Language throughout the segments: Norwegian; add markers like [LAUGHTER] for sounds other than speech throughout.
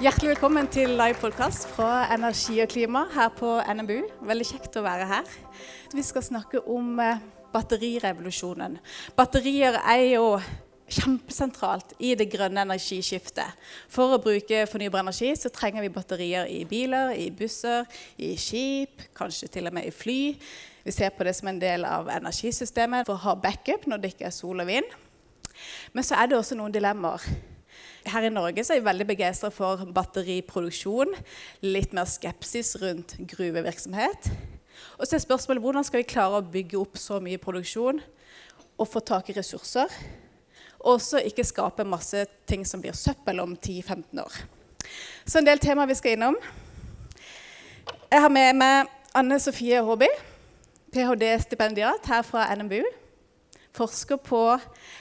Hjertelig velkommen til livepodkast fra Energi og klima her på NMBU. Veldig kjekt å være her. Vi skal snakke om eh, batterirevolusjonen. Batterier er jo kjempesentralt i det grønne energiskiftet. For å bruke fornybar energi så trenger vi batterier i biler, i busser, i skip, kanskje til og med i fly. Vi ser på det som en del av energisystemet for å ha backup når det ikke er sol og vind. Men så er det også noen dilemmaer. Her i Norge er jeg veldig begeistra for batteriproduksjon. Litt mer skepsis rundt gruvevirksomhet. Og så er spørsmålet hvordan skal vi klare å bygge opp så mye produksjon og få tak i ressurser? Og også ikke skape masse ting som blir søppel om 10-15 år. Så en del temaer vi skal innom. Jeg har med meg Anne Sofie Håby, ph.d.-stipendiat her fra NMBU forsker på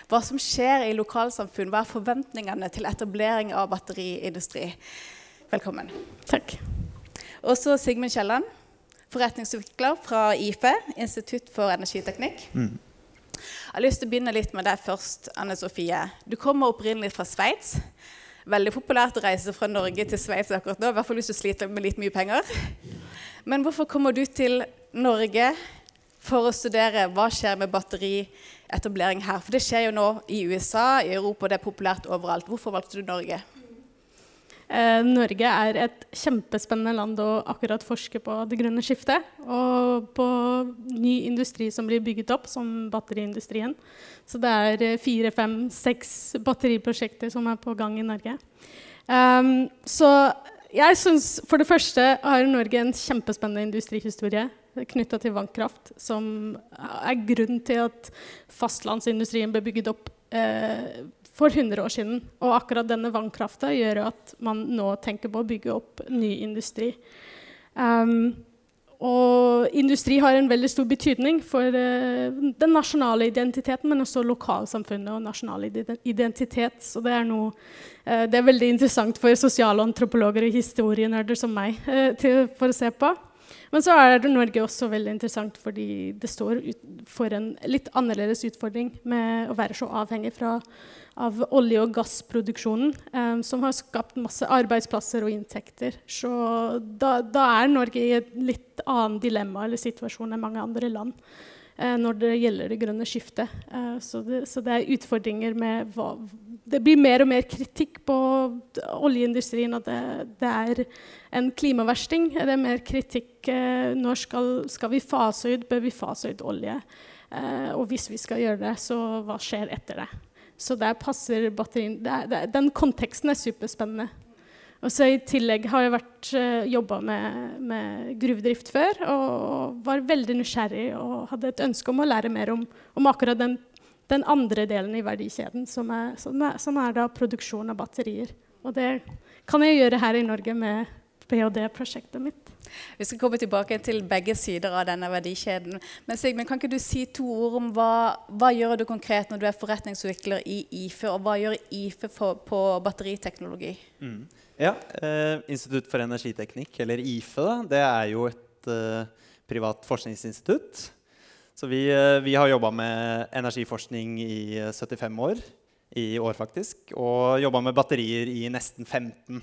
hva som skjer i lokalsamfunn. Hva er forventningene til etablering av batteriindustri? Velkommen. Takk. Også Sigmund Kielland, forretningsutvikler fra IFE, Institutt for energiteknikk. Mm. Jeg har lyst til å begynne litt med deg først, Anne Sofie. Du kommer opprinnelig fra Sveits. Veldig populært å reise fra Norge til Sveits akkurat nå, i hvert fall hvis du sliter med litt mye penger. Men hvorfor kommer du til Norge for å studere hva skjer med batterietablering her. For det skjer jo nå i USA, i Europa, det er populært overalt. Hvorfor valgte du Norge? Eh, Norge er et kjempespennende land å akkurat forske på det grønne skiftet. Og på ny industri som blir bygget opp, som batteriindustrien. Så det er eh, fire, fem, seks batteriprosjekter som er på gang i Norge. Um, så jeg syns for det første har Norge en kjempespennende industrihistorie knytta til vannkraft, som er grunnen til at fastlandsindustrien ble bygget opp eh, for 100 år siden. Og akkurat denne vannkrafta gjør at man nå tenker på å bygge opp ny industri. Um, og industri har en veldig stor betydning for uh, den nasjonale identiteten, men også lokalsamfunnet og nasjonal identitet. Så det er, noe, uh, det er veldig interessant for sosiale antropologer og historienerder som meg uh, til, for å se på. Men så er Norge også veldig interessant fordi det står for en litt annerledes utfordring med å være så avhengig fra, av olje- og gassproduksjonen, um, som har skapt masse arbeidsplasser og inntekter. Så da, da er Norge i et litt annet dilemma eller situasjon enn mange andre land når det gjelder det grønne skiftet. Uh, så, det, så, det, er utfordringer med hva, det blir mer og mer kritikk på oljeindustrien at det, det er en klimaversting. Det er mer kritikk eh, når skal, skal, vi fase ut, bør vi fase ut olje. Eh, og hvis vi skal gjøre det, så hva skjer etter det? Så der passer batterien Den konteksten er superspennende. Og så I tillegg har jeg vært uh, jobba med, med, gruvedrift før og var veldig nysgjerrig og hadde et ønske om å lære mer om, om akkurat den den andre delen i verdikjeden, som er, som er, som er produksjon av batterier. Og det kan jeg gjøre her i Norge med ph.d.-prosjektet mitt. Vi skal komme tilbake til begge sider av denne verdikjeden. Men Sigmund, kan ikke du si to ord om hva, hva gjør du konkret når du er forretningsutvikler i IFE, og hva gjør IFE for, på batteriteknologi? Mm. Ja, eh, Institutt for energiteknikk, eller IFE, da, det er jo et eh, privat forskningsinstitutt så vi, eh, vi har jobba med energiforskning i 75 eh, år. I år, faktisk. Og jobba med batterier i nesten 15.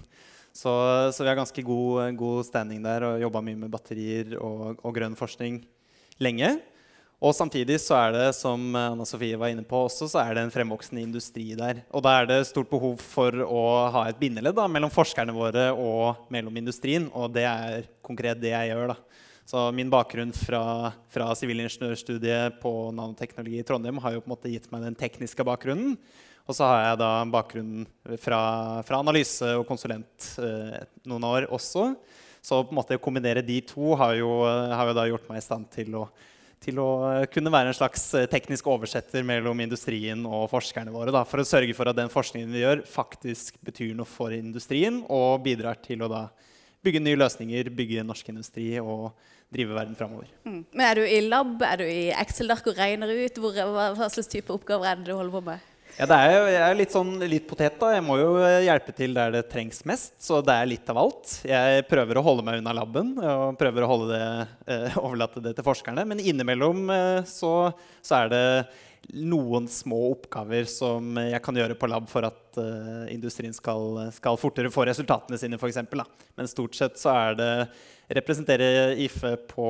Så, så vi har ganske god, god, standing der og jobba mye med batterier og, og, grønn forskning lenge. Og samtidig så er det, som Anna Sofie var inne på, også, så er det en fremvoksende industri der. Og da er det stort behov for å ha et bindeledd mellom forskerne våre og mellom industrien. Og det er konkret det jeg gjør. da. Så min bakgrunn fra, sivilingeniørstudiet på nanoteknologi i Trondheim har jo på en måte gitt meg den tekniske bakgrunnen. Og så har jeg da bakgrunn fra, fra analyse og konsulent eh, noen år også. Så på en måte å kombinere de to har jo, har jo da gjort meg i stand til å, til å kunne være en slags teknisk oversetter mellom industrien og forskerne våre. Da, for å sørge for at den forskningen vi gjør, faktisk betyr noe for industrien og bidrar til å da bygge nye løsninger, bygge norsk industri og drive verden framover. Mm. Men er du i lab, er du i Excel-ark og regner ut? Hvor, hva, slags type oppgaver er det du holder på med? Ja, det er jo, jeg er litt sånn litt potet. da. Jeg må jo hjelpe til der det trengs mest. Så det er litt av alt. Jeg prøver å holde meg unna laben og prøver å det, eh, overlate det til forskerne. Men innimellom eh, så, så, er det noen små oppgaver som jeg kan gjøre på lab for at eh, industrien skal, skal, fortere få resultatene sine, f.eks. Men stort sett så er det representere IFE på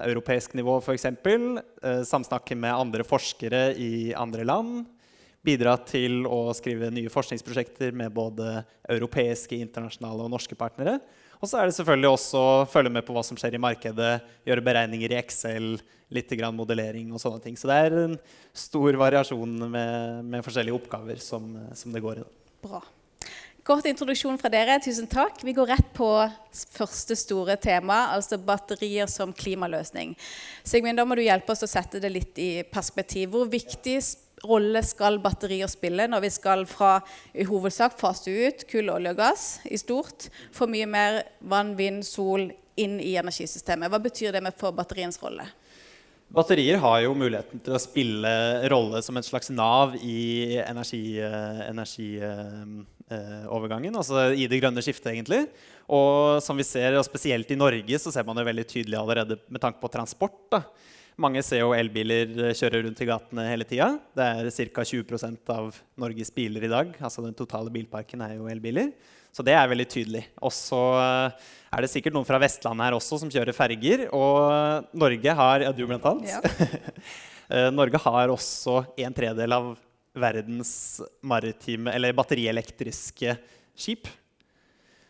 europeisk nivå, f.eks. Eh, samsnakke med andre forskere i andre land. Bidra til å skrive nye forskningsprosjekter med både europeiske, internasjonale og norske partnere. Og så er det selvfølgelig også å følge med på hva som skjer i markedet, gjøre beregninger i Excel, litt modellering og sånne ting. Så det er en stor variasjon med, med forskjellige oppgaver som, som, det går i. Bra. Kort introduksjon fra dere. Tusen takk. Vi går rett på første store tema, altså batterier som klimaløsning. Sigmund, da må du hjelpe oss å sette det litt i perspektiv. Hvor viktig rolle skal batterier spille når vi skal fra i hovedsak fase ut kull, olje og gass i stort, få mye mer vann, vind, sol inn i energisystemet? Hva betyr det for batteriens rolle? Batterier har jo muligheten til å spille rolle som et slags nav i energiovergangen. Energi, uh, altså i det grønne skiftet, egentlig. Og som vi ser, og spesielt i Norge, så ser man det veldig tydelig allerede med tanke på transport. Da. Mange ser jo elbiler kjøre rundt i gatene hele tida. Det er ca. 20% av Norges biler i dag. Altså den totale bilparken er jo elbiler. Så det er veldig tydelig. Og så eh, er det sikkert noen fra Vestlandet her også som kjører ferger. Og Norge har ja, du blant annet. Ja. [LAUGHS] Eh, Norge har også en tredel av verdens maritime, eller batterielektriske skip.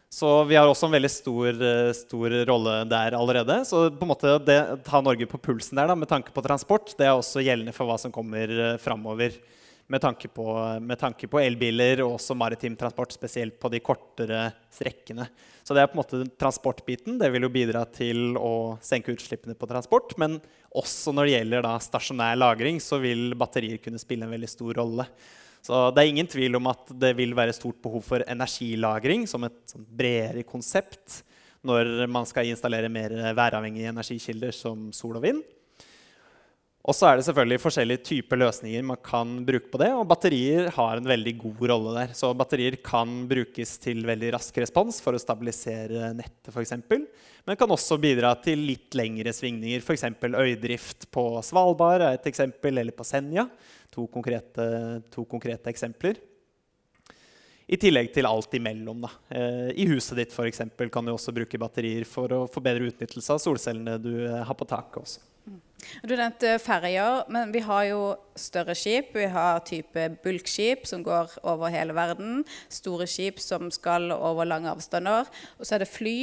Så vi har også en veldig stor, eh, stor rolle der allerede. Så på en måte det ta Norge på pulsen der da, med tanke på transport, det er også gjeldende for hva som kommer framover med tanke på, med tanke på elbiler og også maritim transport, spesielt på de kortere strekkene. Så det er på en måte transportbiten. Det vil jo bidra til å senke utslippene på transport. Men også når det gjelder da stasjonær lagring, så vil batterier kunne spille en veldig stor rolle. Så det er ingen tvil om at det vil være stort behov for energilagring som et sånn bredere konsept når man skal installere mer væravhengige energikilder som sol og vind. Og så er det selvfølgelig forskjellige typer løsninger man kan bruke på det. Og batterier har en veldig god rolle der. Så batterier kan brukes til veldig rask respons for å stabilisere nettet f.eks. Men kan også bidra til litt lengre svingninger. F.eks. øydrift på Svalbard er et eksempel, eller på Senja. To konkrete, to konkrete eksempler. I tillegg til alt imellom. Da. Eh, I huset ditt for eksempel, kan du også bruke batterier for å få bedre utnyttelse av solcellene du har på taket. også. Du nevnte ferjer, men vi har jo større skip. Vi har type bulkskip som går over hele verden. Store skip som skal over lange avstander. Og så er det fly.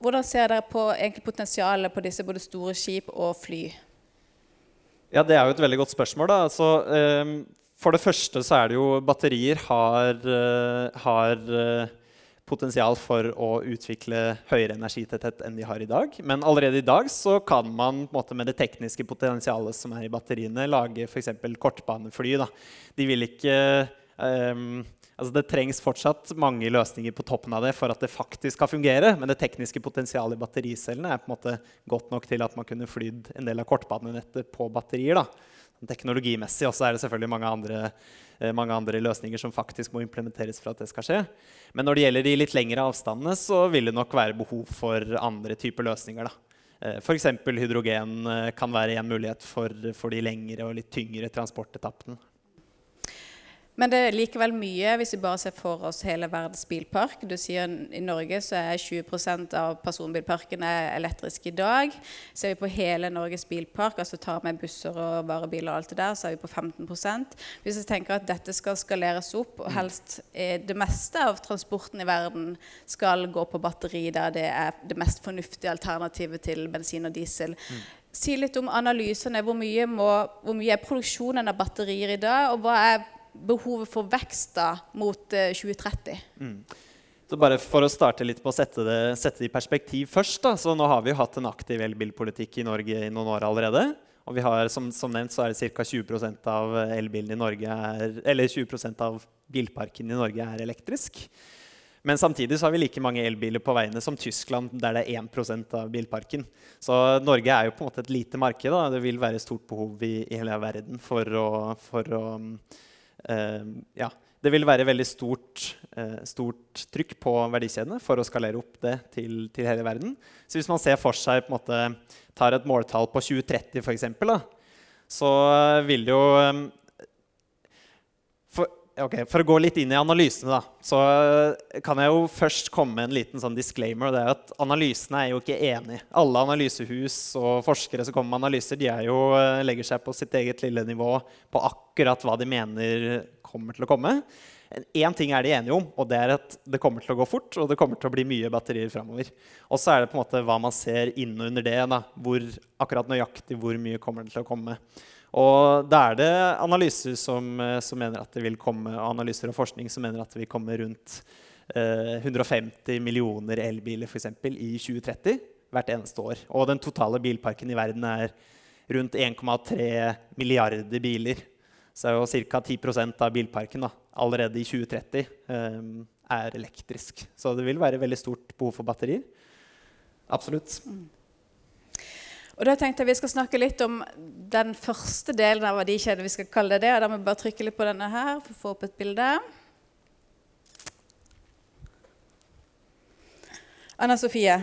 Hvordan ser dere på potensialet på disse både store skip og fly? Ja, Det er jo et veldig godt spørsmål. da. Altså, um, for det første så er det jo batterier har, uh, har uh, potensial for å utvikle høyere energitetthet enn de har i dag. Men allerede i dag så kan man måte, med det tekniske potensialet som er i batteriene, lage f.eks. kortbanefly. Da. De vil ikke um, altså Det trengs fortsatt mange løsninger på toppen av det for at det faktisk skal fungere. Men det tekniske potensialet i battericellene er på en måte godt nok til at man kunne flydd en del av kortbanenettet på batterier. da. Teknologimessig også er det selvfølgelig mange andre Eh, mange andre løsninger som faktisk må implementeres for at det skal skje. Men når det gjelder de litt lengre avstandene, så vil det nok være behov for andre typer løsninger. da. Eh, F.eks. hydrogen eh, kan være en mulighet for, for de lengre og litt tyngre transportetappene. Men det er likevel mye hvis vi bare ser for oss hele verdens bilpark. Du sier I Norge så er 20% av personbilparkene elektrisk i dag. Ser vi på hele Norges bilpark, altså tar med busser og varebiler, og alt det der, så er vi på 15 Hvis vi tenker at dette skal skaleres opp, og helst det meste av transporten i verden skal gå på batteri, der det er det mest fornuftige alternativet til bensin og diesel. Mm. Si litt om analysene. Hvor mye, må, hvor mye er produksjonen av batterier i dag, og hva er behovet for vekst da, mot 2030? Eh, mm. Så bare For å starte litt på å sette det, sette det i perspektiv først. Da. så Nå har vi jo hatt en aktiv elbilpolitikk i Norge i noen år allerede. Og vi har, som, som nevnt så er det ca. 20% av elbilen i Norge er, eller 20% av bilparken i Norge er elektrisk. Men samtidig så har vi like mange elbiler på veiene som Tyskland, der det er 1% av bilparken. Så Norge er jo på en måte et lite marked. Da. Det vil være stort behov i, i hele verden for å, for å ja, det vil være veldig stort, eh, stort, trykk på verdikjedene for å skalere opp det til, til, hele verden. Så hvis man ser for seg på en måte, tar et måltall på 2030 f.eks., så vil det jo for, for, å gå litt inn i analysene, da, så kan jeg jo først komme med en liten sånn disclaimer. og det er at Analysene er jo ikke enige. Alle analysehus og forskere som kommer med analyser, de jo, eh, legger seg på sitt eget lille nivå på akkurat hva de mener kommer til å komme. Én ting er de enige om, og det er at det kommer til å gå fort. Og det kommer til å bli mye batterier framover. Og så er det på en måte hva man ser innunder det. Da, hvor, akkurat nøyaktig hvor mye kommer det til å komme. Og da er det analyser som, eh, som, mener at det vil komme, analyser og forskning som mener at det vil komme rundt eh, 150 millioner elbiler for eksempel, i 2030 hvert eneste år. Og den totale bilparken i verden er rundt 1,3 milliarder biler. Så er jo ca. 10% av bilparken da, allerede i 2030 eh, er elektrisk. Så det vil være veldig stort behov for batterier. Absolutt. Og da tenkte jeg Vi skal snakke litt om den første delen av verdikjeden. vi skal kalle det det, Da må vi bare trykke litt på denne her for å få opp et bilde. Anna Sofie,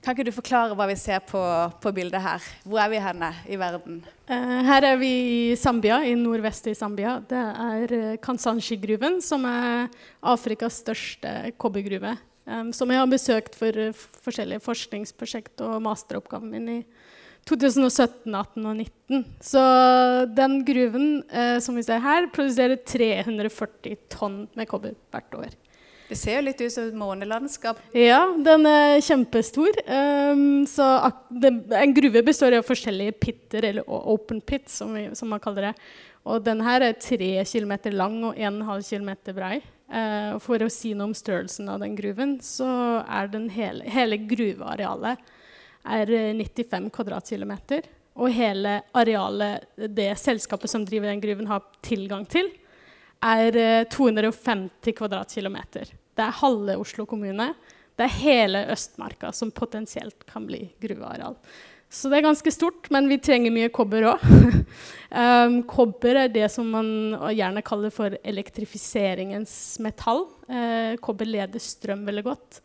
kan ikke du forklare hva vi ser på, på bildet her? Hvor er vi henne i verden? Uh, her er vi i Zambia, i nordvest i Zambia. Det er uh, Kansanshi-gruven, som er Afrikas største kobbergruve. Um, som jeg har besøkt for uh, forskjellige forskningsprosjekt og masteroppgaven min i 2017, 18 og 19. Så den gruven uh, som vi ser her, produserer 340 tonn med kobber hvert år. Det ser jo litt ut som et månelandskap. Ja, den er kjempestor. Um, så det, en gruve består av forskjellige pitter, eller open pit, som, vi, som man kaller det. Og den her er tre km lang og 1,5 km brei. Uh, for å si noe om størrelsen av den gruven, så er hele, hele gruvearealet er 95 kvadratkilometer. Og hele arealet det selskapet som driver den gruven, har tilgang til, er 250 uh, kvadratkilometer. Det er halve Oslo kommune. Det er hele Østmarka som potensielt kan bli gruveareal. Så det er ganske stort, men vi trenger mye kobber òg. um, [LAUGHS] kobber er det som man gjerne kaller for elektrifiseringens metall. Uh, kobber leder strøm veldig godt.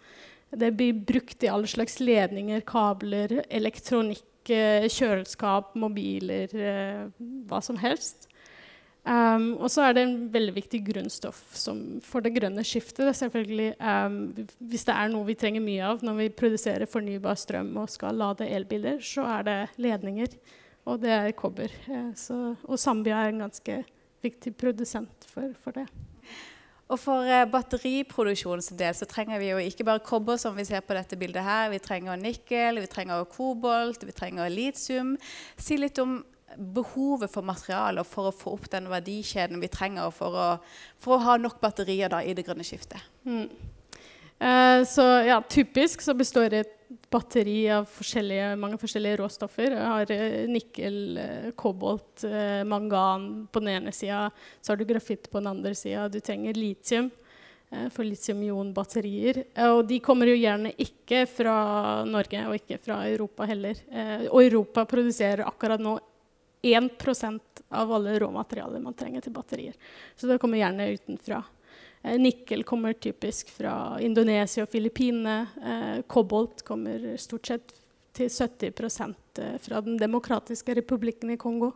Det blir brukt i alle slags ledninger, kabler, elektronikk, uh, kjøleskap, mobiler, uh, hva som helst. Um, og så er det en veldig viktig grunnstoff som, for det grønne skiftet. Selvfølgelig, um, hvis det er noe vi trenger mye av når vi produserer fornybar strøm og skal lade elbiler, så er det ledninger, og det er kobber. Uh, så, og Zambia er en ganske viktig produsent for, for det. Og For uh, batteriproduksjonens del så trenger vi jo ikke bare kobber, som vi ser på dette bildet her. Vi trenger nikkel, vi trenger kobolt, vi trenger litium. Si litt om behovet for materialer for å få opp den verdikjeden vi trenger for å, for å ha nok batterier da, i det grønne skiftet. Mm. Eh, så ja, Typisk så består et batteri av forskjellige, mange forskjellige råstoffer. Jeg har uh, nikkel, uh, kobolt, mangan på den ene sida. Så har du grafitt på den andre sida. Du trenger litium for litium-ion-batterier. Og de kommer jo gjerne ikke fra Norge og ikke fra Europa heller. Og Europa produserer akkurat nå 1% av alle råmaterialer man trenger til batterier. Så det kommer gjerne utenfra. Eh, nikkel kommer typisk fra Indonesia og Filippinene. Eh, kobolt kommer stort sett til 70 eh, fra Den demokratiske republikken i Kongo.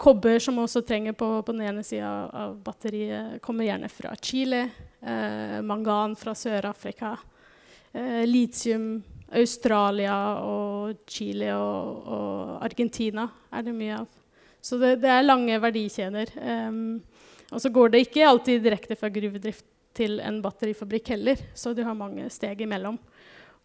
Kobber, som også trenger på, på den ene sida av batteriet, kommer gjerne fra Chile. Mangan fra Sør-Afrika. Litium Australia og Chile og, og, Argentina er det mye av. Så det, det er lange verdikjeder. Um, og så går det ikke alltid direkte fra gruvedrift til en batterifabrikk heller, så du har mange steg imellom.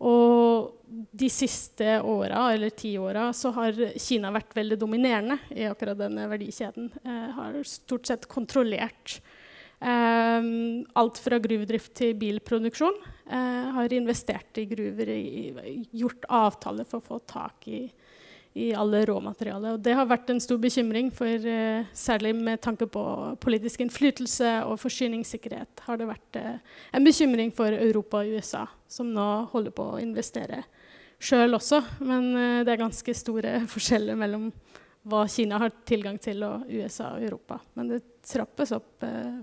Og de siste åra, eller ti åra, så har Kina vært veldig dominerende i akkurat denne verdikjeden. Eh, har stort sett kontrollert Um, alt fra gruvedrift til bilproduksjon. Uh, har investert i gruver, gjort avtaler for å få tak i, i alle råmaterialet. Og det har vært en stor bekymring, for uh, særlig med tanke på politisk innflytelse og forsyningssikkerhet har det vært uh, en bekymring for Europa og USA, som nå holder på å investere sjøl også. Men det er ganske store [LAUGHS] forskjeller mellom hva Kina har tilgang til, og USA og Europa. Men det trappes opp eh,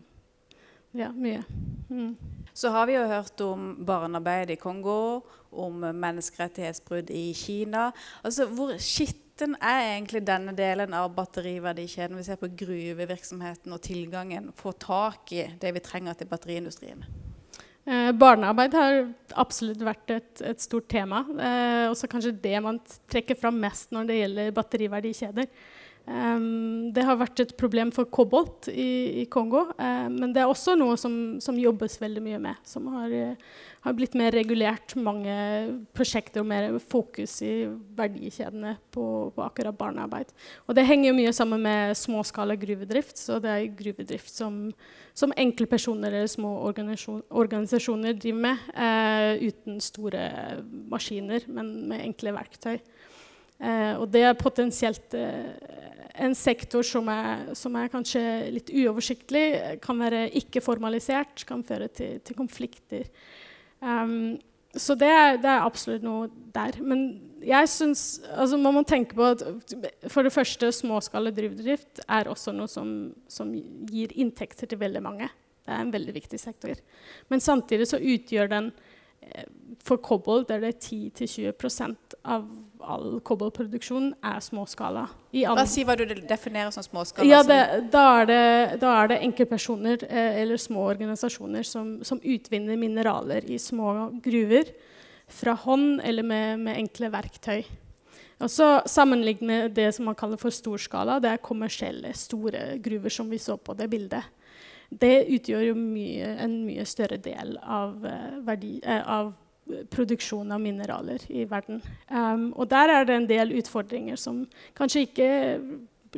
ja, mye. Mm. Så har vi jo hørt om barnearbeid i Kongo, om menneskerettighetsbrudd i Kina. Altså, Hvor skitten er egentlig denne delen av batteriverdikjeden? Vi ser på gruvevirksomheten og tilgangen, få tak i det vi trenger til batteriindustrien. Eh, barnearbeid har absolutt vært et, et stort tema. Eh, også kanskje det man trekker fram mest når det gjelder batteriverdikjeder. Det har vært et problem for kobolt i, i Kongo, uh, men det er også noe som, som jobbes veldig mye med. Som har, uh, har, blitt mer regulert. Mange prosjekter og mer fokus i verdikjedene på, på, akkurat barnearbeid. Og det henger mye sammen med småskala gruvedrift. Så det er gruvedrift som, som enkeltpersoner eller små organisasjoner driver med, uh, uten store maskiner, men med enkle verktøy. Uh, og det er potensielt uh, en sektor som er, som er, kanskje litt uoversiktlig, kan være ikke-formalisert, kan føre til, til konflikter. Um, så det er, det er, absolutt noe der. Men jeg syns altså Man må tenke på at for det første, småskala drivdrift er også noe som, som, gir inntekter til veldig mange. Det er en veldig viktig sektor. Men samtidig så utgjør den for kobbel er det 10-20% av all kobbelproduksjon er småskala. Hva sier hva du definerer som småskala? Ja, det, da, er det, da, er det, enkeltpersoner eh, eller små organisasjoner som, som, utvinner mineraler i små gruver fra hånd eller med, med enkle verktøy. Og så Sammenlignet med det som man kaller for storskala, det er kommersielle, store gruver som vi så på det bildet. Det utgjør jo mye, en mye større del av, eh, verdi, eh, av produksjon av mineraler i verden. Um, og der er det en del utfordringer som kanskje ikke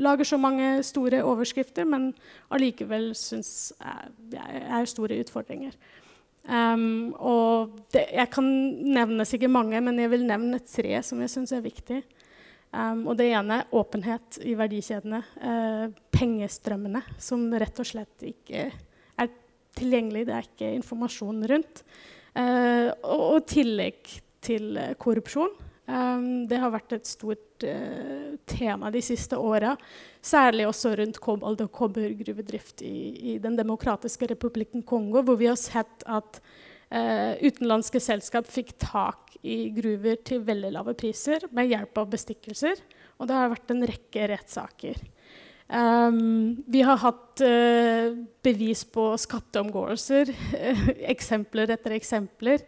lager så mange store overskrifter, men allikevel syns jeg er store utfordringer. Um, og det, jeg kan nevne sikkert mange, men jeg vil nevne tre som jeg syns er viktig. Um, og det ene er åpenhet i verdikjedene. Uh, pengestrømmene, som rett og slett ikke er tilgjengelig. Det er ikke informasjon rundt. Uh, og, tillegg til uh, korrupsjon. Um, det har vært et stort uh, tema de siste åra. Særlig også rundt kobolt- og kobbergruvedrift i, i, Den demokratiske republikken Kongo, hvor vi har sett at utenlandske selskap fikk tak i gruver til veldig lave priser med hjelp av bestikkelser. Og det har vært en rekke rettssaker. Um, vi har hatt uh, bevis på skatteomgåelser, [LAUGHS] eksempler etter eksempler.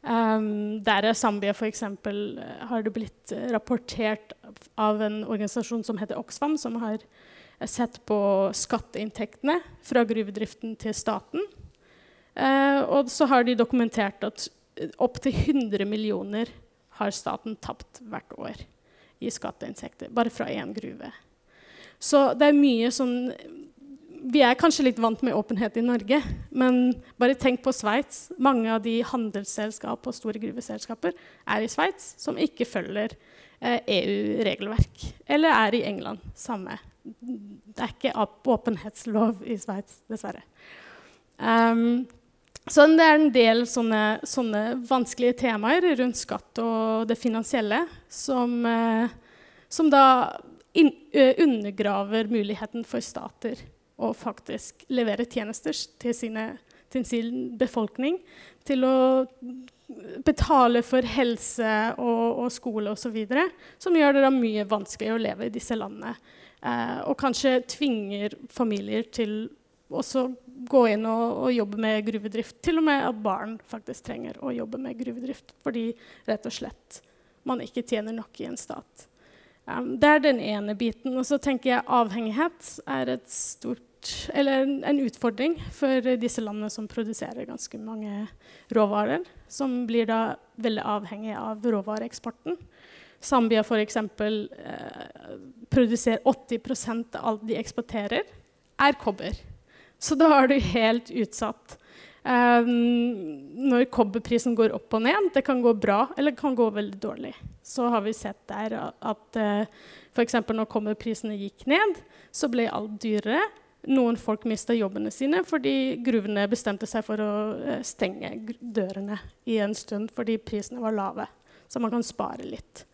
Um, der er Zambia f.eks. Uh, har det blitt rapportert av en organisasjon som heter Oxfam, som har sett på skatteinntektene fra gruvedriften til staten. Uh, og så har de dokumentert at opptil 100 millioner har staten tapt hvert år i skatteinntekter, bare fra én gruve. Så det er mye sånn Vi er kanskje litt vant med åpenhet i Norge, men bare tenk på Sveits. Mange av de handelsselskap og store gruveselskaper er i Sveits, som ikke følger eh, EU-regelverk. Eller er i England. Samme. Det er ikke åpenhetslov i Sveits, dessverre. Um, så det er en del sånne, sånne, vanskelige temaer rundt skatt og det finansielle som, eh, som da in, undergraver muligheten for stater å faktisk levere tjenester til, sine, til sin befolkning. Til å betale for helse og, og skole osv. Som gjør det da mye vanskeligere å leve i disse landene. Eh, og kanskje tvinger familier til også gå inn og, og, jobbe med gruvedrift. Til og med at barn faktisk trenger å jobbe med gruvedrift fordi rett og slett man ikke tjener nok i en stat. Um, det er den ene biten. Og så tenker jeg avhengighet er stort eller en utfordring for disse landene som produserer ganske mange råvarer, som blir da veldig avhengig av råvareeksporten. Zambia f.eks. Eh, produserer 80% av alt de eksporterer, er kobber. Så da er du helt utsatt. Um, når kobberprisen går opp og ned, det kan gå bra eller det kan gå veldig dårlig. Så har vi sett der at uh, f.eks. når kobberprisene gikk ned, så ble alt dyrere. Noen folk mista jobbene sine fordi gruvene bestemte seg for å uh, stenge dørene i en stund fordi prisene var lave. Så man kan spare litt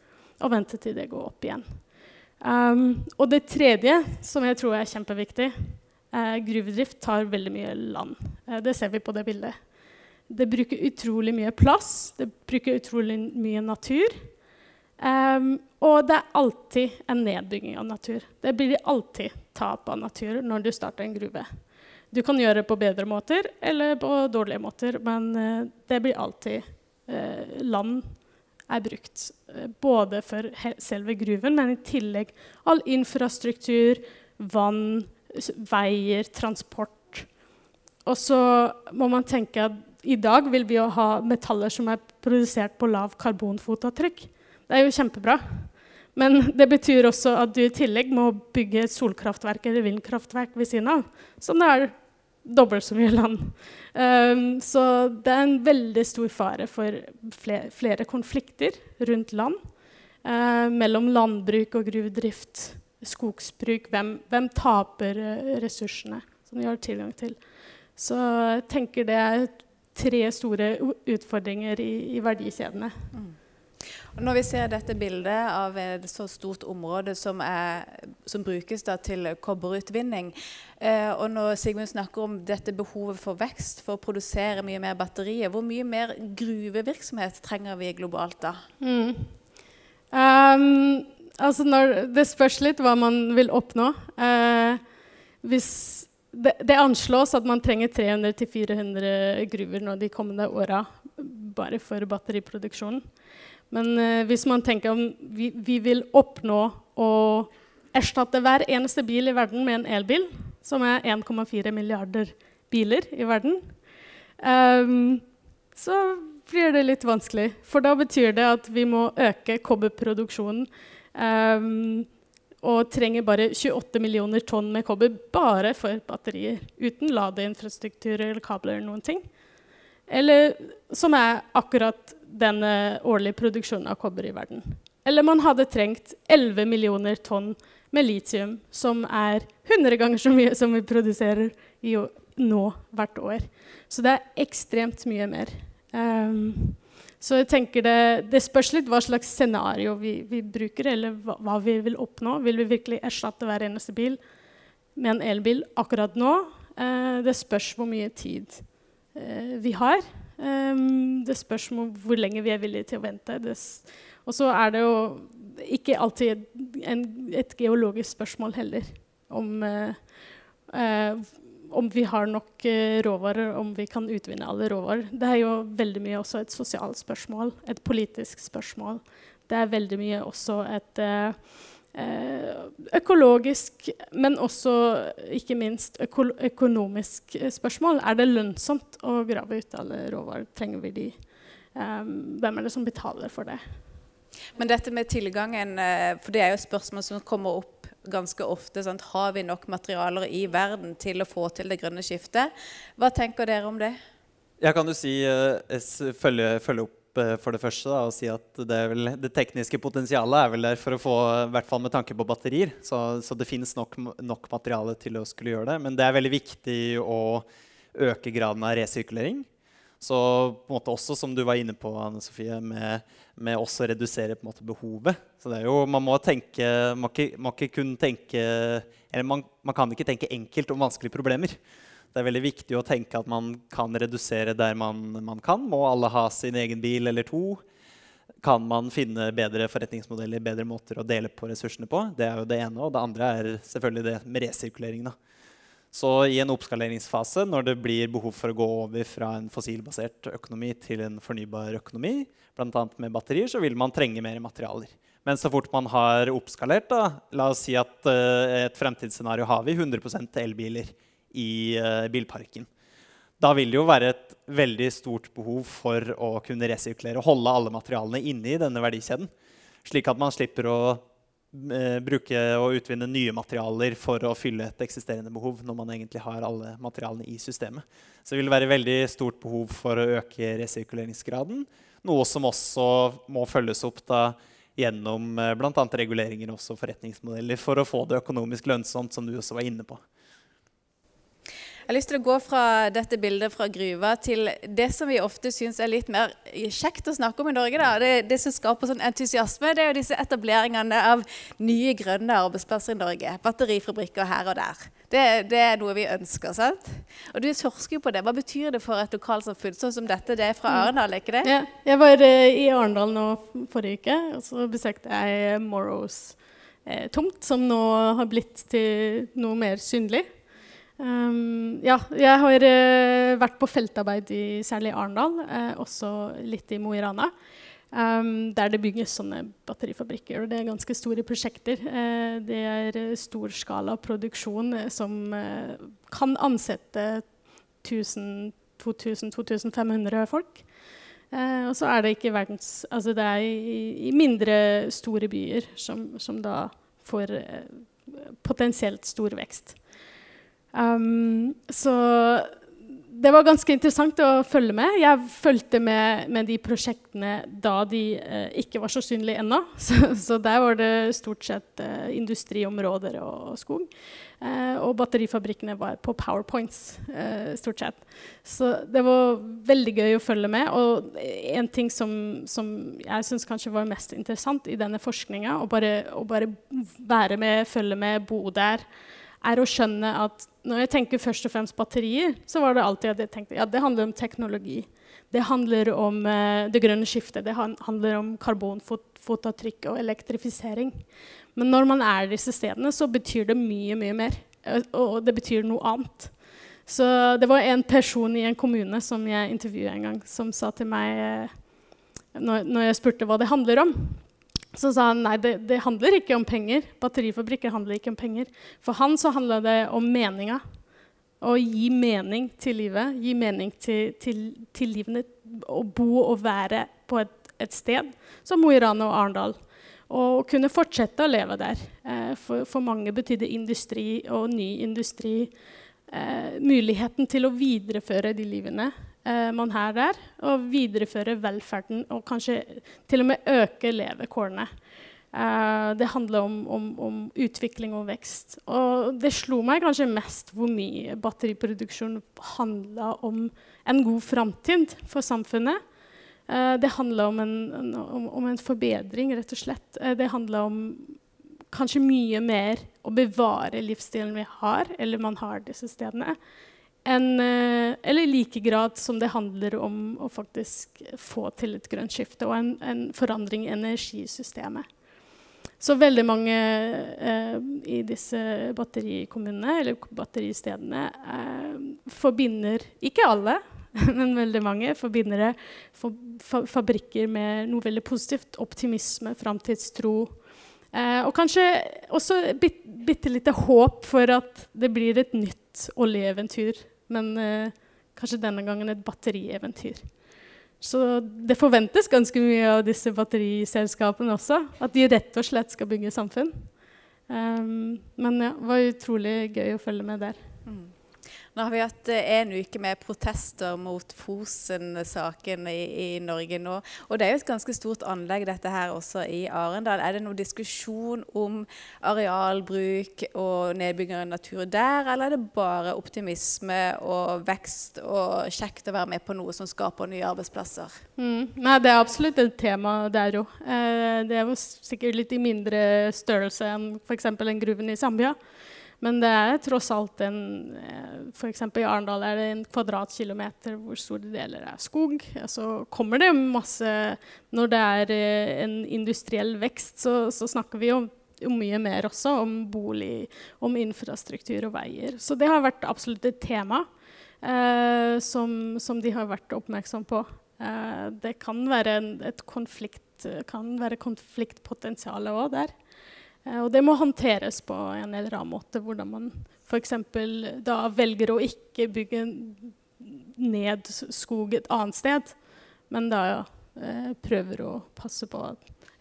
og vente til det går opp igjen. Um, og det tredje, som jeg tror er kjempeviktig, gruvedrift tar veldig mye land. Uh, det ser vi på det bildet. Det bruker utrolig mye plass, det bruker utrolig mye natur. Um, og det er alltid en nedbygging av natur. Det blir alltid tap av natur når du starter en gruve. Du kan gjøre det på bedre måter eller på dårlige måter, men uh, det blir alltid uh, Land er brukt. Både for selve gruven, men i tillegg all infrastruktur, vann, veier, transport. Og så må man tenke at i dag vil vi jo ha metaller som er produsert på lav karbonfotavtrykk. Det er jo kjempebra. Men det betyr også at du i tillegg må bygge solkraftverk eller vindkraftverk ved siden av. Som det er dobbelt så mye land. Um, så det er en veldig stor fare for flere, konflikter rundt land. Uh, mellom landbruk og gruvedrift, skogsbruk. Hvem, hvem taper uh, ressursene som de har tilgang til? Så jeg tenker det er tre store utfordringer i, i verdikjedene. Mm. Når vi ser dette bildet av et så stort område som, er, som brukes til kobberutvinning, eh, og når Sigmund snakker om dette behovet for vekst, for å produsere mye mer batterier, hvor mye mer gruvevirksomhet trenger vi globalt da? Mm. Um, altså når, det spørs litt hva man vil oppnå. Eh, hvis det, det, anslås at man trenger 300-400 gruver nå de kommende åra bare for batteriproduksjonen. Men eh, hvis man tenker om vi, vi, vil oppnå å erstatte hver eneste bil i verden med en elbil, som er 1,4 milliarder biler i verden, eh, så blir det litt vanskelig. For da betyr det at vi må øke kobberproduksjonen. Um, og trenger bare 28 millioner tonn med kobber bare for batterier. Uten ladeinfrastruktur eller kabler eller noen ting. Eller som er akkurat denne årlige produksjonen av kobber i verden. Eller man hadde trengt 11 millioner tonn med litium, som er 100 ganger så mye som vi produserer nå hvert år. Så det er ekstremt mye mer. Um, så jeg tenker det, det, spørs litt hva slags scenario vi, vi bruker, eller hva, hva, vi vil oppnå. Vil vi virkelig erstatte hver eneste bil med en elbil akkurat nå? Eh, det spørs hvor mye tid eh, vi har. Um, det spørs hvor lenge vi er villige til å vente. Og så er det jo ikke alltid en, et geologisk spørsmål heller om, uh, uh, om vi har nok uh, råvarer, om vi kan utvinne alle råvarer. Det er jo veldig mye også et sosialt spørsmål, et politisk spørsmål. Det er veldig mye også et Eh, økologisk, men også ikke minst øko økonomisk spørsmål. Er det lønnsomt å grave ut alle råvarer? Trenger vi de? Hvem er det som betaler for det? Men dette med tilgangen, eh, for det er jo spørsmål som kommer opp ganske ofte. Sant? Har vi nok materialer i verden til å få til det grønne skiftet? Hva tenker dere om det? Jeg kan jo si, uh, følge, følge opp Eh, for det første da, og si at det, vel, det, tekniske potensialet er vel der for å få, i hvert fall med tanke på batterier. Så, så det finnes nok, nok, materiale til å skulle gjøre det. Men det er veldig viktig å øke graden av resirkulering. Så på en måte også, som du var inne på, Anne Sofie, med, med også redusere på en måte behovet. Så det er jo, Man må tenke, man ikke, man ikke tenke man, man kan ikke tenke enkelt om vanskelige problemer. Det er veldig viktig å tenke at man kan redusere der man, man, kan. Må alle ha sin egen bil eller to? Kan man finne bedre forretningsmodeller, bedre måter å dele på ressursene på? Det er jo det ene. Og det andre er selvfølgelig det med resirkulering. Da. Så i en oppskaleringsfase, når det blir behov for å gå over fra en fossilbasert økonomi til en fornybar økonomi, bl.a. med batterier, så vil man trenge mer materialer. Men så fort man har oppskalert, da, la oss si at uh, et fremtidsscenario har vi 100% elbiler i uh, bilparken. Da vil det jo være et veldig stort behov for å kunne resirkulere og holde alle materialene inne i denne verdikjeden. Slik at man slipper å bruke og utvinne nye materialer for å fylle et eksisterende behov når man egentlig har alle materialene i systemet. Så det vil være veldig stort behov for å øke resirkuleringsgraden. Noe som også må følges opp da gjennom uh, bl.a. reguleringer og forretningsmodeller for å få det økonomisk lønnsomt, som du også var inne på. Jeg har lyst til å gå fra dette bildet fra gruva til det som vi ofte syns er litt mer kjekt å snakke om i Norge. Da. Det, det som skaper sånn entusiasme, det er jo disse etableringene av nye grønne arbeidsplasser i Norge. Batterifabrikker her og der. Det, det er noe vi ønsker. sant? Og du forsker jo på det. Hva betyr det for et lokalsamfunn sånn som dette? Det er fra Arendal, Arendal, ikke det? Ja, jeg var i Arendal nå forrige uke, og så besøkte jeg Morrows eh, tomt, som nå har blitt til noe mer synlig. Um, ja, jeg har uh, vært på feltarbeid i særlig Arendal, uh, også litt i Mo i Rana. Um, der det bygges sånne batterifabrikker. og Det er ganske store prosjekter. Uh, det er storskala produksjon som kan ansette 1000-2500 folk. og så er det ikke verdens Altså det er i, i mindre, store byer som, som da får potensielt stor vekst. Um, så det var ganske interessant å følge med. Jeg fulgte med, med de prosjektene da de eh, ikke var så synlige ennå. [LAUGHS] Så, så, der var det stort sett eh, industriområder og, og skog. Eh, og batterifabrikkene var på powerpoints, eh, stort sett. Så det var veldig gøy å følge med. Og en ting som, som jeg syns kanskje var mest interessant i denne forskninga, å å bare være med, følge med, bo der er å skjønne at når jeg tenker først og fremst batterier, så var det alltid at jeg tenkte ja, det handler om teknologi. Det handler om eh, det grønne skiftet. Det handler om karbonfotavtrykk og elektrifisering. Men når man er disse stedene, så betyr det mye, mye mer. Og det betyr noe annet. Så det var en person i en kommune som jeg intervjuet en gang, som sa til meg uh, når, når jeg spurte hva det handler om så sa han nei, det, det, handler ikke om penger. Batterifabrikker handler ikke om penger. For han så handla det om meninga. Å gi mening til livet, gi mening til, til, til livene. Å bo og være på et, et sted som Mo i Rana og Arendal. Og kunne fortsette å leve der. Eh, for, for, mange betydde industri og ny industri eh, muligheten til å videreføre de livene man har der, og videreføre velferden og kanskje til og med øke levekårene. Eh, det handler om, om, om, utvikling og vekst. Og det slo meg kanskje mest hvor mye batteriproduksjon handla om en god framtid for samfunnet. Eh, det handla om, om, en forbedring, rett og slett. Eh, det handla om kanskje mye mer å bevare livsstilen vi har, eller man har disse stedene, en, eh, eller like grad som det handler om å faktisk få til et grønt skifte og en, en forandring i energisystemet. Så veldig mange eh, i disse batterikommunene eller batteristedene eh, forbinder Ikke alle, [LAUGHS] men veldig mange forbinder for, for, fabrikker med noe veldig positivt. Optimisme, framtidstro. Eh, og kanskje også bit, bitte lite håp for at det blir et nytt oljeeventyr men eh, kanskje denne gangen et batterieventyr. Så det forventes ganske mye av disse batteriselskapene også. At de rett og slett skal bygge samfunn. Um, men ja, det var utrolig gøy å følge med der. Mm. Nå har vi hatt eh, en uke med protester mot Fosen-saken i, i, Norge nå. Og det er jo et ganske stort anlegg dette her også i Arendal. Er det noen diskusjon om arealbruk og nedbygging av natur der, eller er det bare optimisme og vekst og kjekt å være med på noe som skaper nye arbeidsplasser? Mm. Nei, det er absolutt et tema der òg. Eh, det er jo sikkert litt i mindre størrelse enn f.eks. en gruven i Zambia. Men det er tross alt en eh, F.eks. i Arendal er det en kvadratkilometer hvor store deler er skog. Så kommer det masse Når det er eh, en industriell vekst, så, så snakker vi om, om, mye mer også. Om bolig, om infrastruktur og veier. Så det har vært absolutt et tema eh, som, som, de har vært oppmerksom på. Eh, det kan være en, et konflikt, kan være konfliktpotensial òg der. Eh, og det må håndteres på en eller annen måte. Hvordan man f.eks. da velger å ikke bygge ned skog et annet sted, men da eh, prøver å passe på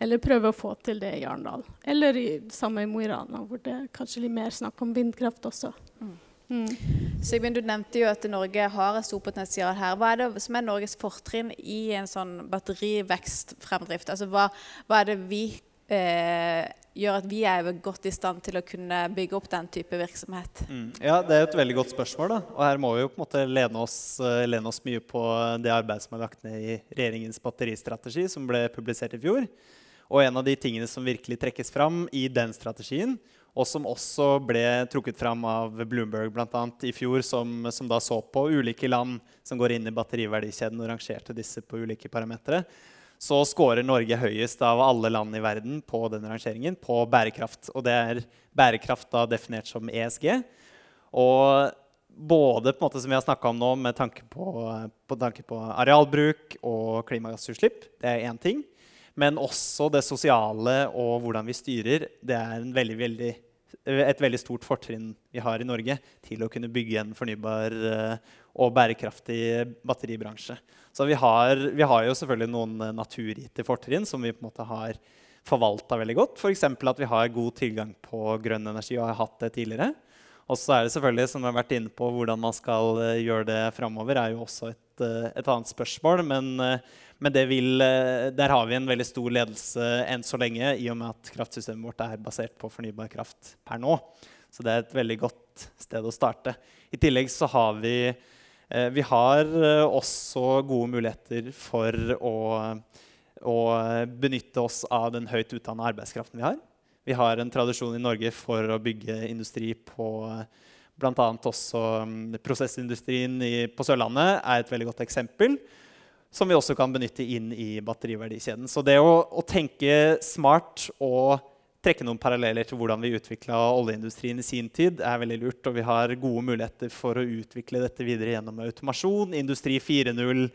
Eller prøver å få til det i Arendal. Eller i, samme i Mo i Rana, hvor det er kanskje litt mer snakk om vindkraft også. Mm. Mm. Du nevnte jo at Norge har et stort potensial her. Hva er det som er Norges fortrinn i en sånn batterivekstfremdrift? Altså, hva, hva er det vi eh, gjør at vi er godt i stand til å kunne bygge opp den type virksomhet? Mm. Ja, Det er et veldig godt spørsmål. da. Og Her må vi jo på en måte lene oss, uh, lene oss mye på det arbeidet som er lagt ned i regjeringens batteristrategi, som ble publisert i fjor. Og en av de tingene som virkelig trekkes fram i den strategien, og som også ble trukket fram av Bloomberg annet, i fjor, som, som da så på ulike land som går inn i batteriverdikjeden og rangerte disse på ulike parametere, så scorer Norge høyest av alle land i verden på den rangeringen på bærekraft. Og det er bærekraft da definert som ESG. Og både på en måte som vi har snakka om nå, med tanke på, på, tanke på arealbruk og klimagassutslipp, det er én ting. Men også det sosiale og hvordan vi styrer. Det er veldig, veldig, et veldig stort fortrinn vi har i Norge til å kunne bygge en fornybar eh, og bærekraftig batteribransje. Så vi har, vi har jo selvfølgelig noen naturgitte fortrinn som vi på en måte har forvalta veldig godt. F.eks. at vi har god tilgang på grønn energi og har hatt det tidligere. Og så er det selvfølgelig, som vi har vært inne på, hvordan man skal eh, gjøre det framover, er jo også et, eh, et annet spørsmål. Men men vil, eh, der har vi en veldig stor ledelse enn så lenge, i og med at kraftsystemet vårt er basert på fornybar kraft per nå. Så det er et veldig godt sted å starte. I tillegg så har vi, eh, vi har eh, også gode muligheter for å, å benytte oss av den høyt utdanna arbeidskraften vi har. Vi har en tradisjon i Norge for å bygge industri på bl.a. også mm, prosessindustrien på Sørlandet er et veldig godt eksempel som vi også kan benytte inn i batteriverdikjeden. Så det å, å tenke smart og trekke noen paralleller til hvordan vi utvikla oljeindustrien i sin tid, er veldig lurt. Og vi har gode muligheter for å utvikle dette videre gjennom automasjon, Industri 4.0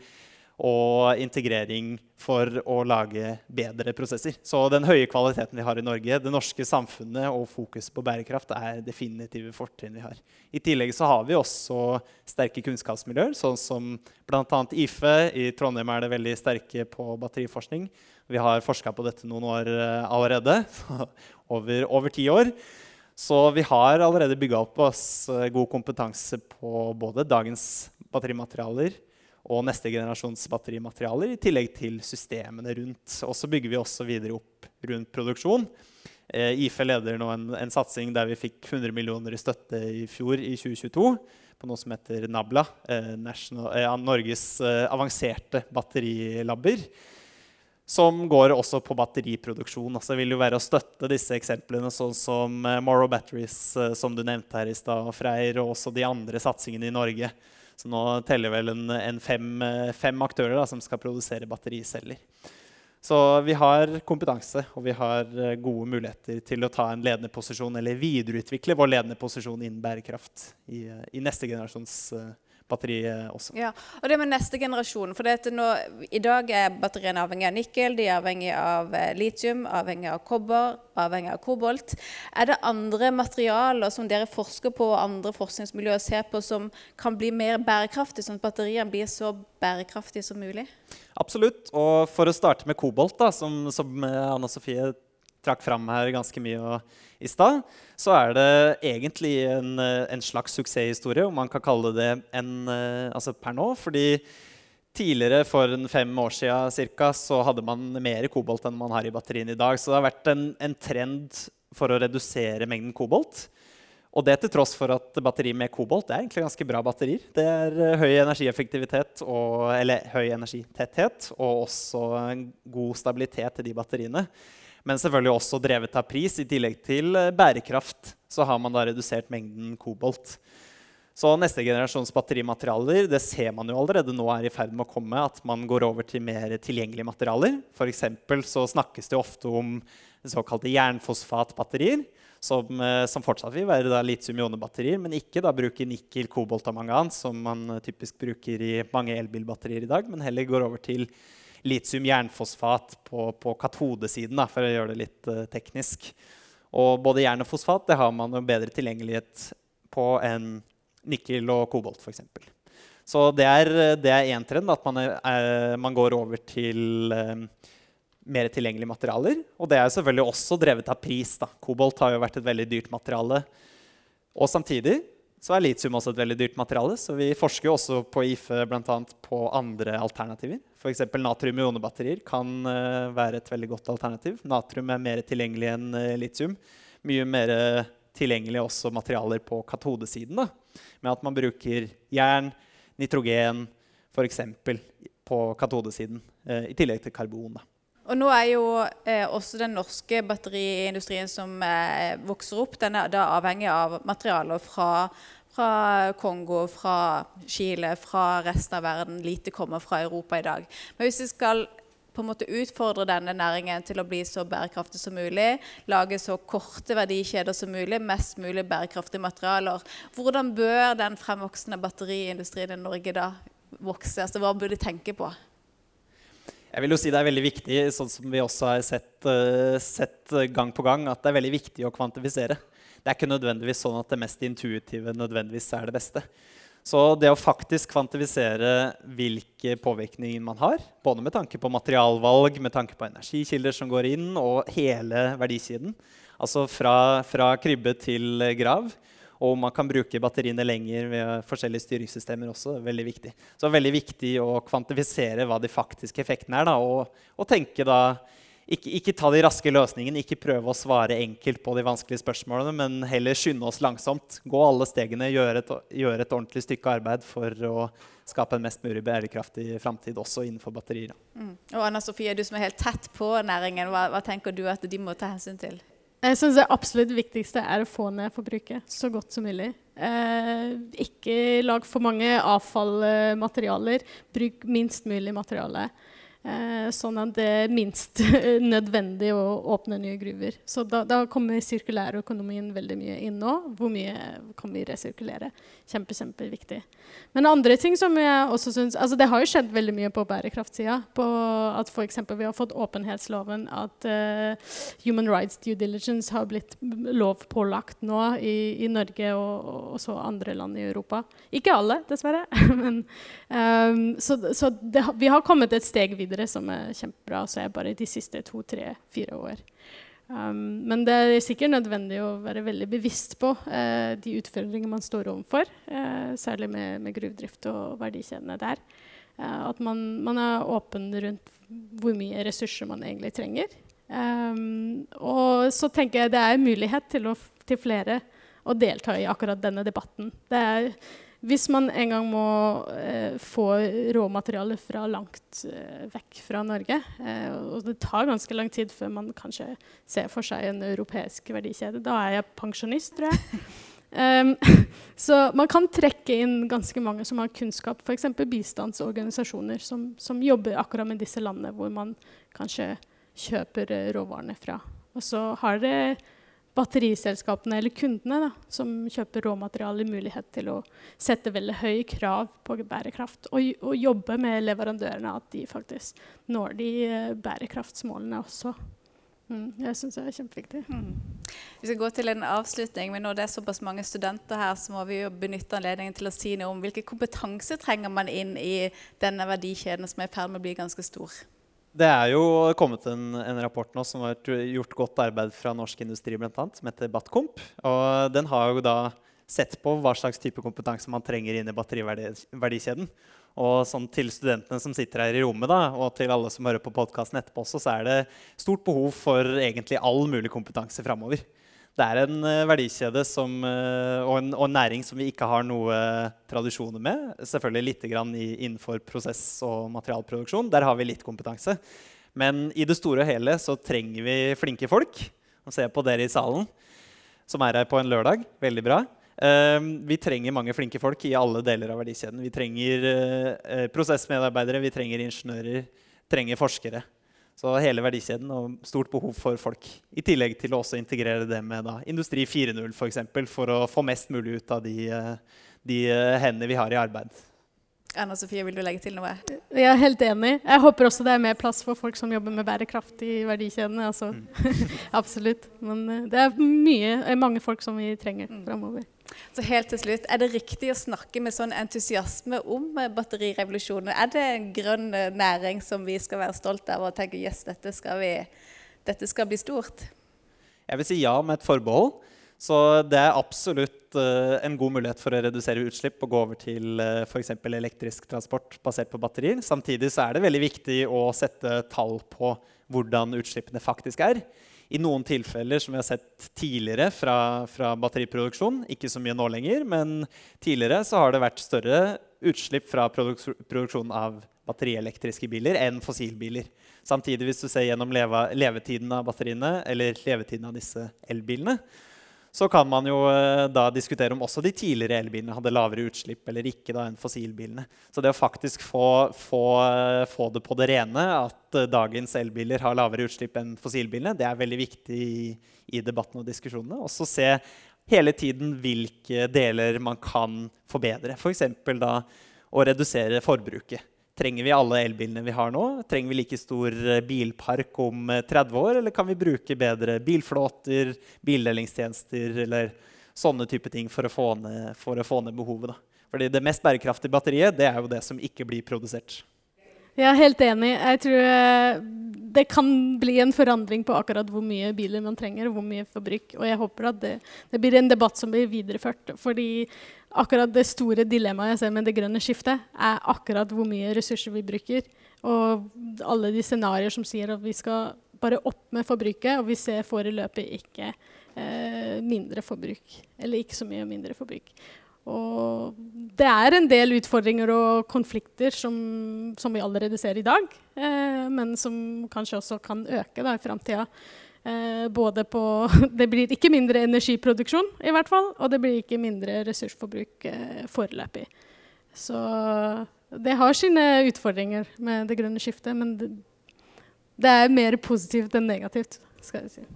og integrering for å lage bedre prosesser. Så den høye kvaliteten vi har i Norge, det norske samfunnet og fokus på bærekraft er definitive fortrinn vi har. I tillegg så har vi også sterke kunnskapsmiljøer, sånn som bl.a. IFE. I Trondheim er det veldig sterke på batteriforskning. Vi har forska på dette noen år eh, allerede. [LAUGHS] over, over ti år. Så vi har allerede bygga opp oss eh, god kompetanse på både dagens batterimaterialer, og neste generasjons batterimaterialer, i tillegg til systemene rundt. Og så bygger vi også videre opp rundt produksjon. Eh, IFE leder nå en, en, satsing der vi fikk 100 millioner i støtte i fjor, i 2022, på noe som heter NABLA, eh, National, eh, Norges eh, avanserte batterilabber. Som går også på batteriproduksjon. Altså det vil jo være å støtte disse eksemplene, sånn som eh, Morrow Batteries, eh, som du nevnte her i stad, Freyr, og også de andre satsingene i Norge så nå teller vel en, en fem, fem, aktører da, som skal produsere battericeller. Så vi har kompetanse og vi har eh, gode muligheter til å ta en ledende posisjon eller videreutvikle vår ledende posisjon innen bærekraft i, i neste generasjons uh, batteriet også. Ja, og det med neste generasjon. For nå, I dag er batteriene avhengig av nikkel, de er avhengig av eh, litium, avhengig av kobber, avhengig av kobolt. Er det andre materialer som dere forsker på og andre forskningsmiljøer ser på som kan bli mer bærekraftig, sånn at batteriene blir så bærekraftige som mulig? Absolutt. Og for å starte med kobolt, da, som, som Anna Sofie trakk fram her ganske mye i stad, så er det egentlig en, en, slags suksesshistorie, om man kan kalle det en eh, altså per nå. fordi tidligere, for fem år siden cirka, så hadde man mer kobolt enn man har i batteriene i dag. Så det har vært en, en trend for å redusere mengden kobolt. Og det til tross for at batteri med kobolt er egentlig ganske bra batterier. Det er eh, høy energieffektivitet, og, eller høy energitetthet, og også god stabilitet i de batteriene men selvfølgelig også drevet av pris. I tillegg til eh, bærekraft så har man da redusert mengden kobolt. Så neste generasjons batterimaterialer det ser man jo allerede nå er i ferd med å komme, at man går over til mer tilgjengelige materialer. For så snakkes det ofte om såkalte jernfosfatbatterier, som, eh, som fortsatt vil være litium-ionebatterier, men ikke da bruker nikkel, kobolt og mangan, som man typisk bruker i mange elbilbatterier i dag, men heller går over til litium-jernfosfat på, på katodesiden, da, for å gjøre det litt uh, teknisk. Og både jern og fosfat det har man jo bedre tilgjengelighet på enn nikkel og kobolt f.eks. Så det er én trend, at man, er, man, går over til um, mer tilgjengelige materialer. Og det er selvfølgelig også drevet av pris. Da. Kobolt har jo vært et veldig dyrt materiale. Og samtidig så er litium også et veldig dyrt materiale. Så vi forsker også på IFE bl.a. på andre alternativer. F.eks. natrium-ionebatterier kan uh, være et veldig godt alternativ. Natrium er mer tilgjengelig enn uh, litium. Mye mer tilgjengelig også materialer på katodesiden. Da. Med at man bruker jern, nitrogen f.eks. på katodesiden. Uh, I tillegg til karbon. Da. Og nå er jo eh, også den norske batteriindustrien som eh, vokser opp, den er da avhengig av materialer fra, fra, Kongo, fra Chile, fra resten av verden. Lite kommer fra Europa i dag. Men hvis vi skal på en måte utfordre denne næringen til å bli så bærekraftig som mulig, lage så korte verdikjeder som mulig, mest mulig bærekraftige materialer, hvordan bør den fremvoksende batteriindustrien i Norge da vokse? Altså, hva bør de tenke på? Jeg vil jo si Det er veldig viktig, sånn som vi også har sett, uh, sett, gang på gang, at det er veldig viktig å kvantifisere. Det er ikke nødvendigvis sånn at det mest intuitive nødvendigvis er det beste. Så det å faktisk kvantifisere hvilke påvirkninger man har, både med tanke på materialvalg, med tanke på energikilder som går inn, og hele verdikjeden, altså fra, fra krybbe til grav, og man kan bruke batteriene lenger ved forskjellige styringssystemer også. er veldig viktig. Så det er veldig viktig å kvantifisere hva de faktiske effektene er. Da, og, og, tenke da ikke, ikke, ta de raske løsningene, ikke prøve å svare enkelt på de vanskelige spørsmålene, men heller skynde oss langsomt. Gå alle stegene, gjøre et, gjøre et ordentlig stykke arbeid for å skape en mest mulig bærekraftig framtid også innenfor batterier. Mm. Og Anna Sofie, du som er helt tett på næringen, hva, hva tenker du at de må ta hensyn til? Jeg syns det absolutt viktigste er å få ned forbruket så godt som mulig. Eh, ikke lag for mange avfallmaterialer. Bruk minst mulig materiale. Eh, sånn at det er minst [LAUGHS] nødvendig å åpne nye gruver. Så da, da kommer sirkulærøkonomien veldig mye inn nå. Hvor mye kan vi resirkulere? Kjempe, kjempeviktig. Men andre ting som jeg også synes, altså Det har jo skjedd veldig mye på bærekraftsida. På at f.eks. vi har fått åpenhetsloven. At uh, human rights due diligence har blitt lovpålagt nå i, i Norge og, og også andre land i Europa. Ikke alle, dessverre. [LAUGHS] Men, um, så, så det, vi har kommet et steg videre, som er kjempebra. Så er bare de siste to, tre, fire år. Um, men det er sikkert nødvendig å være veldig bevisst på uh, de utfordringene man står overfor, uh, særlig med, med gruvedrift og verdikjedene der. Uh, at man, man, er åpen rundt hvor mye ressurser man egentlig trenger. Um, og så tenker jeg det er mulighet til, å, til flere å delta i akkurat denne debatten. Det er hvis man en gang må eh, få råmateriale fra langt eh, vekk fra Norge, eh, og det tar ganske lang tid før man kanskje ser for seg en europeisk verdikjede, da er jeg pensjonist, tror jeg. Um, [LAUGHS] så man kan trekke inn ganske mange som har kunnskap, f.eks. bistandsorganisasjoner som, som, jobber akkurat med disse landene hvor man kanskje kjøper eh, råvarene fra. Og så har det batteriselskapene eller kundene da, som kjøper råmaterialer, mulighet til å sette veldig høye krav på bærekraft. Og, og, jobbe med leverandørene at de faktisk når de uh, bærekraftsmålene også. Mm, jeg syns det er kjempeviktig. Mm. Vi skal gå til en avslutning, men når det er såpass mange studenter her, så må vi jo benytte anledningen til å si noe om hvilken kompetanse trenger man inn i denne verdikjeden som er i ferd med å bli ganske stor. Det er jo kommet en, en, rapport nå som har gjort godt arbeid fra norsk industri, blant annet, som heter Batkomp. Og den har jo da sett på hva slags type kompetanse man trenger inn i batteriverdikjeden. Og sånn til studentene som sitter her i rommet, da, og til alle som hører på podkasten etterpå, også, så er det stort behov for egentlig all mulig kompetanse framover det er en uh, verdikjede som, uh, og, en, og, en, næring som vi ikke har noe tradisjoner med. Selvfølgelig litt innenfor prosess- og materialproduksjon. Der har vi litt kompetanse. Men i det store og hele så trenger vi flinke folk. Nå ser jeg på dere i salen, som er her på en lørdag. Veldig bra. Uh, vi trenger mange flinke folk i alle deler av verdikjeden. Vi trenger prosessmedarbeidere, vi trenger ingeniører, trenger forskere. Så hele verdikjeden og stort behov for folk. I tillegg til å også integrere det med da, Industri 4.0 f.eks. For, eksempel, for å få mest mulig ut av de, eh, de eh, hendene vi har i arbeid. Anna Sofie, vil du legge til noe? Jeg er helt enig. Jeg håper også det er mer plass for folk som jobber med bærekraft i verdikjedene. Altså. Mm. [LAUGHS] Absolutt. Men eh, det er mye, mange folk som vi trenger mm. framover. Så helt til slutt, Er det riktig å snakke med sånn entusiasme om eh, batterirevolusjonen? Er det en grønn eh, næring som vi skal være stolt av og tenke yes, dette skal, vi, dette skal bli stort? Jeg vil si ja med et forbehold. Så det er absolutt uh, en god mulighet for å redusere utslipp og gå over til uh, f.eks. elektrisk transport basert på batterier. Samtidig så er det veldig viktig å sette tall på hvordan utslippene faktisk er. I noen tilfeller som vi har sett tidligere fra, fra batteriproduksjon, ikke så mye nå lenger, men tidligere så har det vært større utslipp fra produksjonen av batterielektriske biler enn fossilbiler. Samtidig, hvis du ser gjennom leve, levetiden av batteriene, eller levetiden av disse elbilene, så kan man jo eh, da diskutere om også de tidligere elbilene hadde lavere utslipp eller ikke da enn fossilbilene. Så det å faktisk få, få, eh, få det på det rene at uh, dagens elbiler har lavere utslipp enn fossilbilene, det er veldig viktig i, i debatten og diskusjonene. Også se hele tiden hvilke deler man kan forbedre. F.eks. For da å redusere forbruket. Trenger vi alle elbilene vi har nå? Trenger vi like stor eh, bilpark om 30 eh, år? Eller kan vi bruke bedre bilflåter, bildelingstjenester eller sånne type ting for å få ned, for å få ned behovet? Da. Fordi det mest bærekraftige batteriet det er jo det som ikke blir produsert. Jeg er helt enig. Jeg tror eh, det kan bli en forandring på akkurat hvor mye biler man trenger, og hvor mye forbruk. Og jeg håper at det, det blir en debatt som blir videreført. Fordi akkurat det store dilemmaet jeg ser med det grønne skiftet, er akkurat hvor mye ressurser vi bruker. Og alle de scenarioer som sier at vi skal bare opp med forbruket, og vi ser foreløpig ikke eh, mindre forbruk. Eller ikke så mye mindre forbruk. Og det er en del utfordringer og konflikter som, som vi allerede ser i dag, eh, men som kanskje også kan øke da, i framtida. Eh, både på [LAUGHS] Det blir ikke mindre energiproduksjon, i hvert fall, og det blir ikke mindre ressursforbruk eh, foreløpig. Så det har sine utfordringer med det grønne skiftet, men det, det er mer positivt enn negativt, skal jeg si.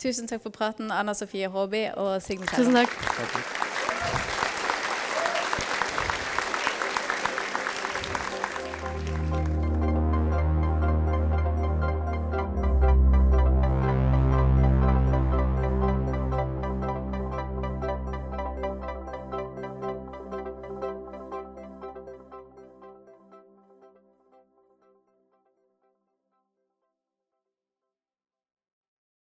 Tusen takk for praten, Anna Sofie Håby og Signe Tusen takk.